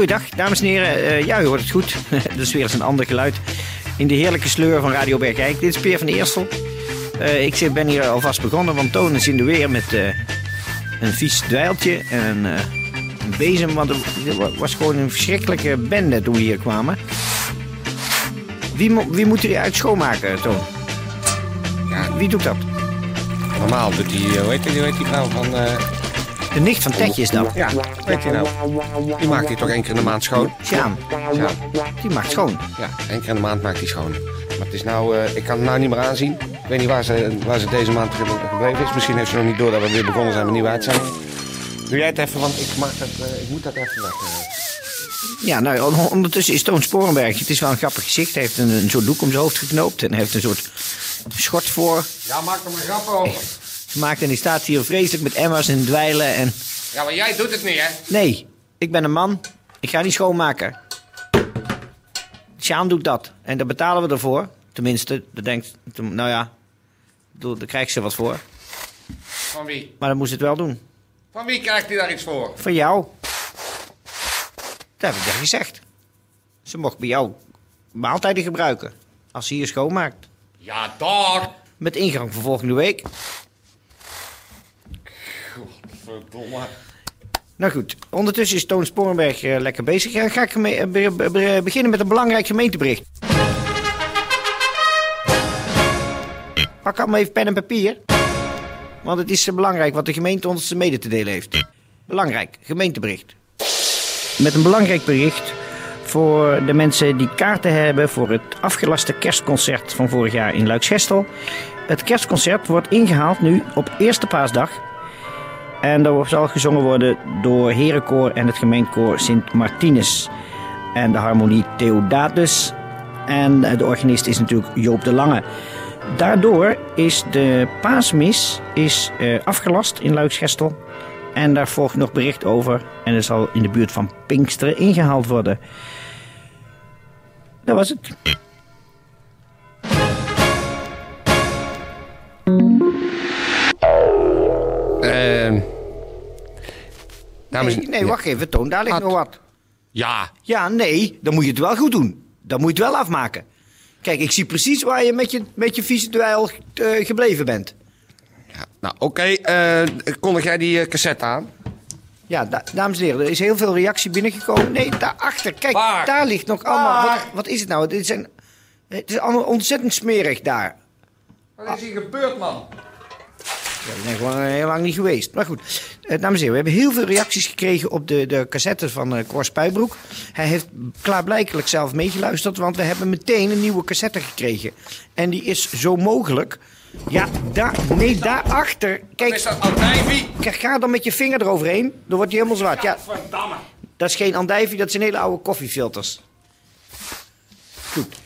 Goeiedag, dames en heren. Eh, ja, u hoort het goed. Dat is weer eens een ander geluid. In de heerlijke sleur van Radio Bergijk. Dit is Peer van Eersel. Eh, ik ben hier alvast begonnen, want Toon is in de weer met eh, een vies dweiltje en een, een bezem. Want het was gewoon een verschrikkelijke bende toen we hier kwamen. Wie, wie moet er uit schoonmaken, Toon? Ja. Wie doet dat? Normaal doet die, hoe heet die, hoe heet die vrouw van... De nicht van Tetje is dat. ja, hoe heet die nou? Die maakt die toch één keer in de maand schoon? Sjaan, Ja, die maakt schoon. ja één keer in de maand maakt die schoon. Maar het is nou, eh, ik kan het nou niet meer aanzien. Ik weet niet waar ze, waar ze deze maand ge- gebleven is. Misschien heeft ze nog niet door dat we weer begonnen zijn met nieuwe uitzending. Doe jij het even, want ik, maak dat, eh, ik moet dat even weg. eh. Ja, nou, on- ondertussen is Toon Sporenberg. Het is wel een grappig gezicht. Hij heeft een, een soort doek om zijn hoofd geknoopt. En hij heeft een soort schort voor Ja, maak er maar grappen over. Gemaakt. En die staat hier vreselijk met emmers en dweilen. En... Ja, maar jij doet het niet, hè? Nee, ik ben een man. Ik ga niet schoonmaken. Sjaan doet dat. En daar betalen we ervoor. Tenminste, dat denkt... Nou ja, daar krijgt ze wat voor. Van wie? Maar dan moest het wel doen. Van wie krijgt hij daar iets voor? Voor jou. Dat heb ik je gezegd. Ze mocht bij jou maaltijden gebruiken. Als ze hier schoonmaakt. Ja, daar. Met ingang voor volgende week. Verdomme. Nou goed, ondertussen is Toon Sporenberg eh, lekker bezig. Ja, ga ik geme- eh, be- be- be- beginnen met een belangrijk gemeentebericht. Pak allemaal even pen en papier. Want het is eh, belangrijk wat de gemeente ons mede te delen heeft. Belangrijk, gemeentebericht. Met een belangrijk bericht voor de mensen die kaarten hebben voor het afgelaste kerstconcert van vorig jaar in Luiksgestel. Het kerstconcert wordt ingehaald nu op eerste paasdag en dat zal gezongen worden door Herenkoor en het gemeentekoor Sint Martinus. En de harmonie Theodatus. En de organist is natuurlijk Joop de Lange. Daardoor is de paasmis is, eh, afgelast in Luiksgestel. En daar volgt nog bericht over. En het zal in de buurt van Pinksteren ingehaald worden. Dat was het. Dames en- Nee, nee, wacht even, Toon, daar ligt nog wat. Ja, Ja, nee, dan moet je het wel goed doen. Dan moet je het wel afmaken. Kijk, ik zie precies waar je met je, met je vieze dweil eh, gebleven bent. Ja, nou, oké. eh, kondig jij die eh, cassette aan? Ja, da- dames en heren, er is heel veel reactie binnengekomen. Nee, daarachter, kijk, Waar? daar ligt nog allemaal... Wat, wat is het nou? Dit zijn, het is allemaal ontzettend smerig daar. Wat is hier gebeurd, man? Ja, ik ben gewoon heel lang niet geweest. Maar goed, dames en heren, we hebben heel veel reacties gekregen op de, de cassette van eh Cor Spuibroek. Hij heeft klaarblijkelijk zelf meegeluisterd, want we hebben meteen een nieuwe cassette gekregen. En die is zo mogelijk... Ja, daar, nee, daarachter. Is Kijk, dat andijvie? kijk, ga dan met je vinger eroverheen. Dan wordt hij helemaal zwart. Ja, dat is geen andijvie, dat zijn hele oude koffiefilters. Goed.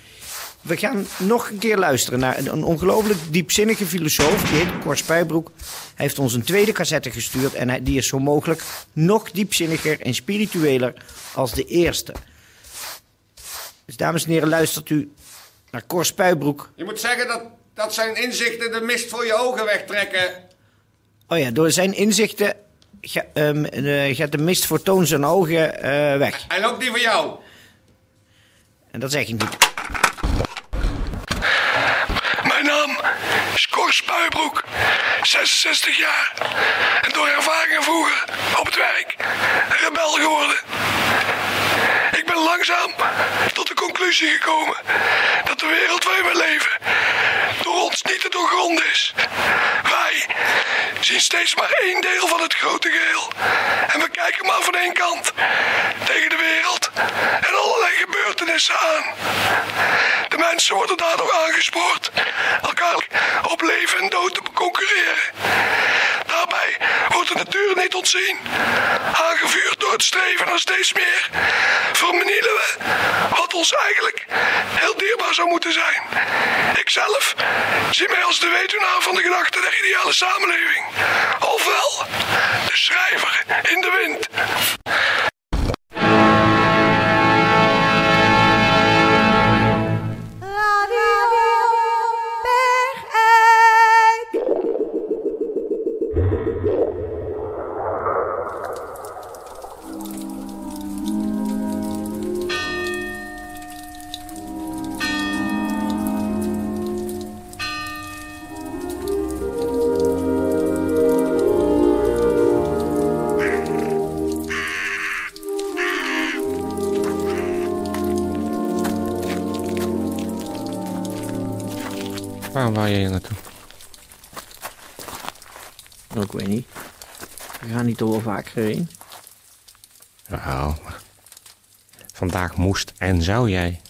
We gaan nog een keer luisteren naar een, ongelooflijk diepzinnige filosoof. Die heet Cor Spuibroek. Hij heeft ons een tweede cassette gestuurd. En die is zo mogelijk nog diepzinniger en spiritueler als de eerste. Dus dames en heren, luistert u naar Cor Spuibroek. Je moet zeggen dat, dat zijn inzichten de mist voor je ogen wegtrekken. Oh ja, door zijn inzichten ga- ehm, eh, gaat de mist voor Toon zijn ogen eh, weg. En ook die van jou. En dat zeg ik niet. Mijn naam is Cor Spuibroek, 66 jaar. En door ervaringen vroeger op het werk rebel geworden. Ik ben langzaam tot de conclusie gekomen dat de wereld waarin we leven door ons niet te doorgronden is. Wij zien steeds maar één deel van het grote geheel. En we kijken maar van één kant tegen de wereld en allerlei gebeurtenissen aan. De mensen worden daardoor aangespoord elkaar op leven en dood te concurreren. De natuur niet ontzien. Aangevuurd door het streven naar steeds meer, vermenielen we wat ons eigenlijk heel dierbaar zou moeten zijn. Ikzelf zie mij als de weduwnaar van de gedachte der ideale samenleving. Ofwel, de schrijver in de wind. Waarom wou je hier naartoe? Nou, ik weet niet. We gaan niet toch wel vaker heen. Nou, maar vandaag moest en zou jij.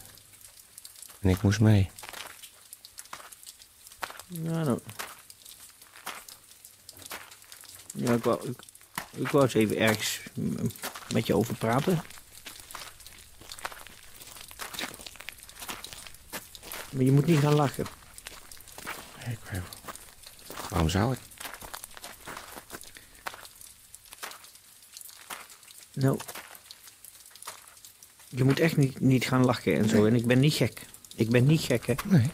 En ik moest mee. Ja, nou. Ja, ik wou, ik, ik wou eens even ergens met je over praten. Maar je moet niet gaan lachen. Ik weet- Waarom zou ik? Nou. Je moet echt niet, niet gaan lachen en zo. En ik ben niet gek. Ik ben niet gek, hè. Nee,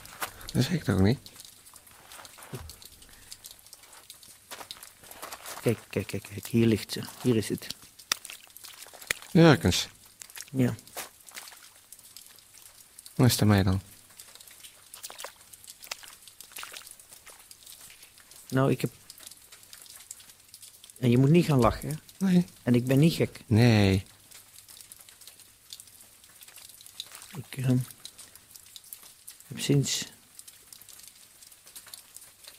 dat zeg ik toch niet? Kijk, kijk, kijk, kijk. Hier ligt ze. Hier is het. Jurkens, Ja. wat is er mee dan? Nou, ik heb... En je moet niet gaan lachen, hè. Nee. En ik ben niet gek. Nee. Ik ehm, heb sinds.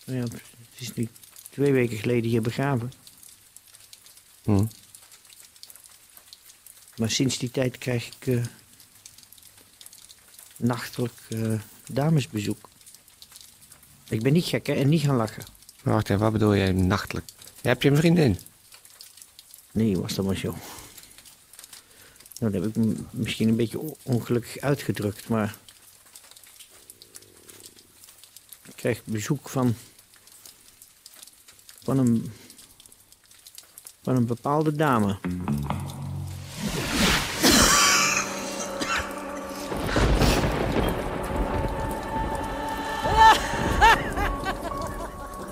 Nou ja, het is nu twee weken geleden hier begraven. Hm. Maar sinds die tijd krijg ik eh, nachtelijk eh, damesbezoek. Ik ben niet gek, hè? En niet gaan lachen. Wacht even, wat bedoel jij nachtelijk? Heb je een vriendin? Nee, was dat maar zo. Nou, dat heb ik misschien een beetje ongelukkig uitgedrukt, maar. Ik krijg bezoek van. van een. van een bepaalde dame.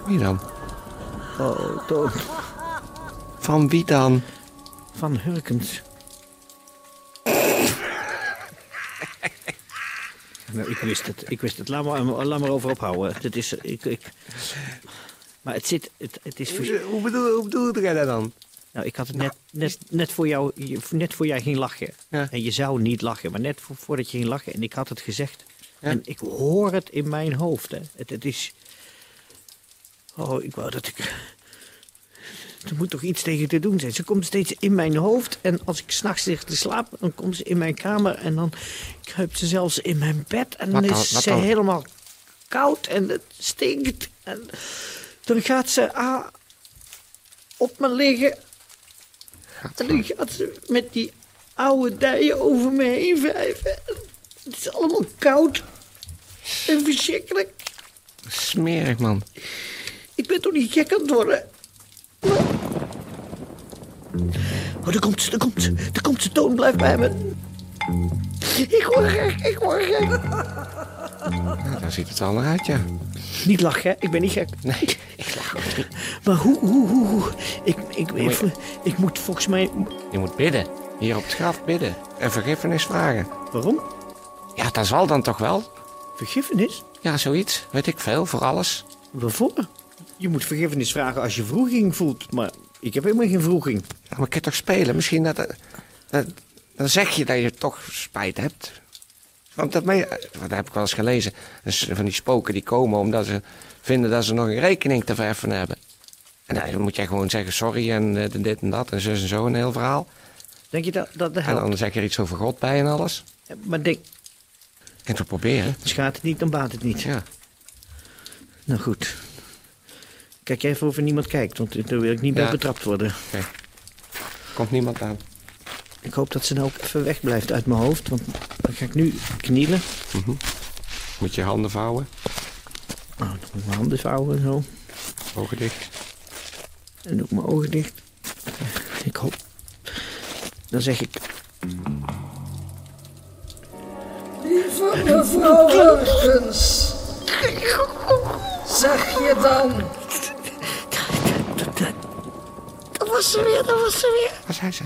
Wie dan? Oh, Toon. Van wie dan? Van Hurkens. Nou, ik wist het. Ik wist het. Laat maar, laat maar over ophouden. Is, ik, ik... Maar het zit... Het, het is... vers- Hoe bedoel, hoe bedoelde jij dat dan? Nou, ik had het net, net, net voor jou... Net voor jij ging lachen. Ja. En je zou niet lachen, maar net voor, voordat je ging lachen. En ik had het gezegd. Ja. En ik hoor het in mijn hoofd. Hè. Het, het is... Oh, ik wou dat ik... Er moet toch iets tegen te doen zijn. Ze komt steeds in mijn hoofd. En als ik s'nachts lig te slapen, dan komt ze in mijn kamer. En dan kruipt ze zelfs in mijn bed. En dan is ze helemaal koud en het stinkt. En dan gaat ze ah, op me liggen. En dan gaat ze met die oude dijen over me heen wrijven. Het is allemaal koud en verschrikkelijk. Smerig, man. Ik ben toch niet gek aan het worden? Oh, daar komt ze, daar komt ze. Daar komt ze, Toon, blijf bij me. Ik word gek, ik word gek. Nou, daar ziet het al naar uit, ja. Niet lachen, hè? Ik ben niet gek. Nee, ik lach ook niet. Maar hoe, hoe, hoe, hoe? Ik, ik, ik, ik moet volgens mij... Je moet bidden. Hier op het graf bidden. En vergiffenis vragen. Waarom? Ja, dat zal dan toch wel? Vergiffenis? Ja, zoiets. Weet ik veel, voor alles. Waarvoor? Je moet vergiffenis vragen als je wroeging voelt. Maar ik heb helemaal geen wroeging. Ja, maar ik kan toch spelen? Misschien dat, dat... Dan zeg je dat je toch spijt hebt. Want dat, heb ik wel eens gelezen. Dus van die spoken die komen omdat ze vinden dat ze nog een rekening te verheffen hebben. En dan moet jij gewoon zeggen sorry en eh, dit en dat en zus en zo een heel verhaal. Denk je dat dat En helpt? dan zeg je er iets over God bij en alles. Maar denk, kunt het proberen. schaadt het niet, dan baat het niet. Ja. Nou goed. Kijk even of er niemand kijkt, want daar wil ik niet bij Ja. betrapt worden. Komt niemand aan. Ik hoop dat ze nou ook even wegblijft uit mijn hoofd, want dan ga ik nu knielen. Moet je handen vouwen. Nou, dan moet ik mijn handen vouwen en zo. Ogen dicht. En doe ik mijn ogen dicht. Ik hoop. Dan zeg ik. Lieve mevrouw Hurkens. Zeg je dan, Dat was ze weer, dat was ze weer. Wat zei ze?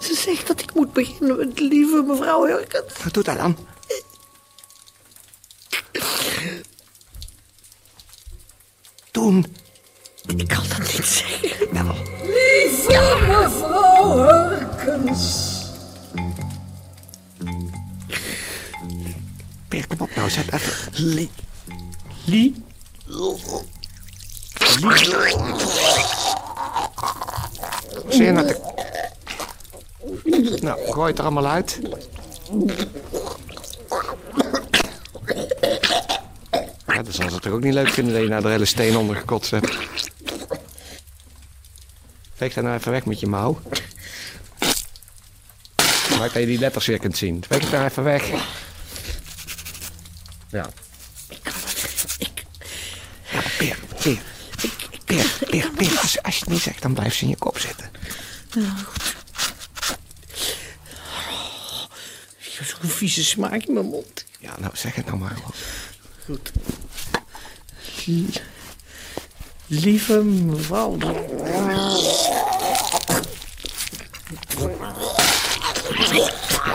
Ze zegt dat ik moet beginnen met lieve mevrouw Hurkens. Wat doet dat dan? Toen. Ik kan dat niet zeggen. Nou, lieve mevrouw Hurkens. Peer, kom op nou. Zet even. Lie. Lie. Zie dat. Nou, gooi het er allemaal uit. Ja, dan zal ze toch ook niet leuk vinden dat je nou de hele steen onder gekotst hebt. Veeg daar nou even weg met je mouw. Maak dat je die letters weer kunt zien. Veeg het daar even weg. Ja. Ja, Peer, Peer. Peer, Peer, Peer. Als, als je het niet zegt, dan blijft ze in je kop zitten. Ik heb zo'n vieze smaak in mijn mond. Ja, nou zeg het nou maar. Goed. Lie- Lieve mevrouw.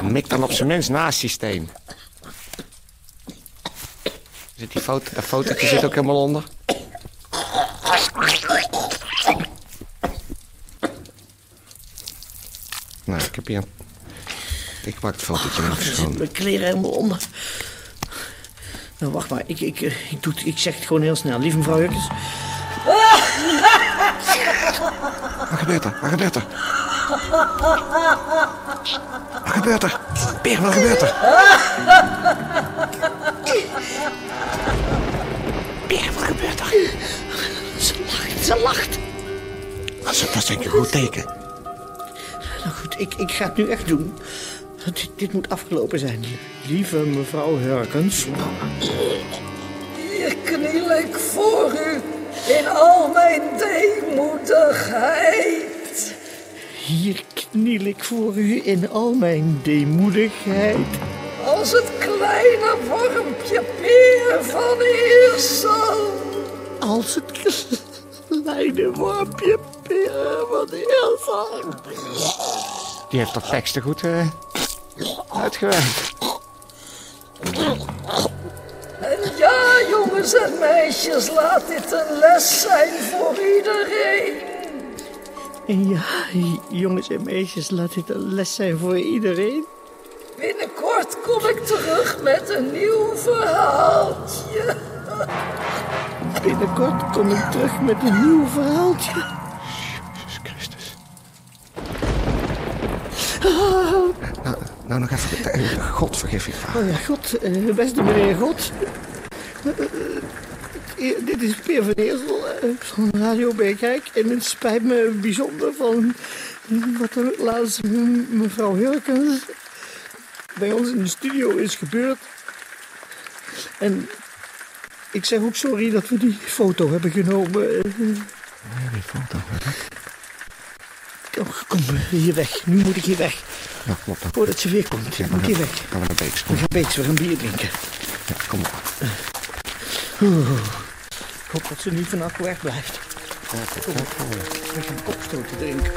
Mik dan op zijn minst naast die steen. Zit die foto, dat fotootje zit ook helemaal onder. Nou, ik heb hier... een- Ik maak het fotootje zitten schoon. mijn kleren helemaal onder. Nou, wacht maar. Ik, ik, eh, ik, doe ik zeg het gewoon heel snel. Lieve mevrouw Hurkens. Wat gebeurt er? Wat gebeurt er? Wat gebeurt er? Peer, wat gebeurt er? Peer, wat gebeurt er? Ze lacht, ze lacht. Dat is, dat is denk ik een goed teken. Nou goed, ik, ik ga het nu echt doen. Dit, dit moet afgelopen zijn. Lieve mevrouw Hurkens. Hier kniel ik voor u in al mijn deemoedigheid. Hier kniel ik voor u in al mijn deemoedigheid. Als het kleine wormpje peer van Eersel. Als het kleine wormpje peren van de Elsa. Die heeft toch teksten goed eh, uitgewerkt. En ja, jongens en meisjes, laat dit een les zijn voor iedereen. En ja, jongens en meisjes, laat dit een les zijn voor iedereen. Binnenkort kom ik terug met een nieuw verhaaltje. Binnenkort kom ik terug met een nieuw verhaaltje. Jezus Christus. Nou, nou nog even... God vergif je vader. Oh ja, God, eh, beste meneer God. Eh, eh, dit is Peer van Eersel van Radio Beekijk. En het spijt me bijzonder van wat er laatst mevrouw Hurkens bij ons in de studio is gebeurd. En ik zeg ook sorry dat we die foto hebben genomen. Eh, Die foto. oh, kom hier weg. Nu moet ik hier weg. Kom op dan. Voordat ze weer komt. Ik moet hier weg. Gaan we naar Beeks. We Kom, gaan beets, we gaan bier drinken. ja, kom op. Ik hoop dat ze niet vannacht weg blijft. We gaan kopstoten drinken.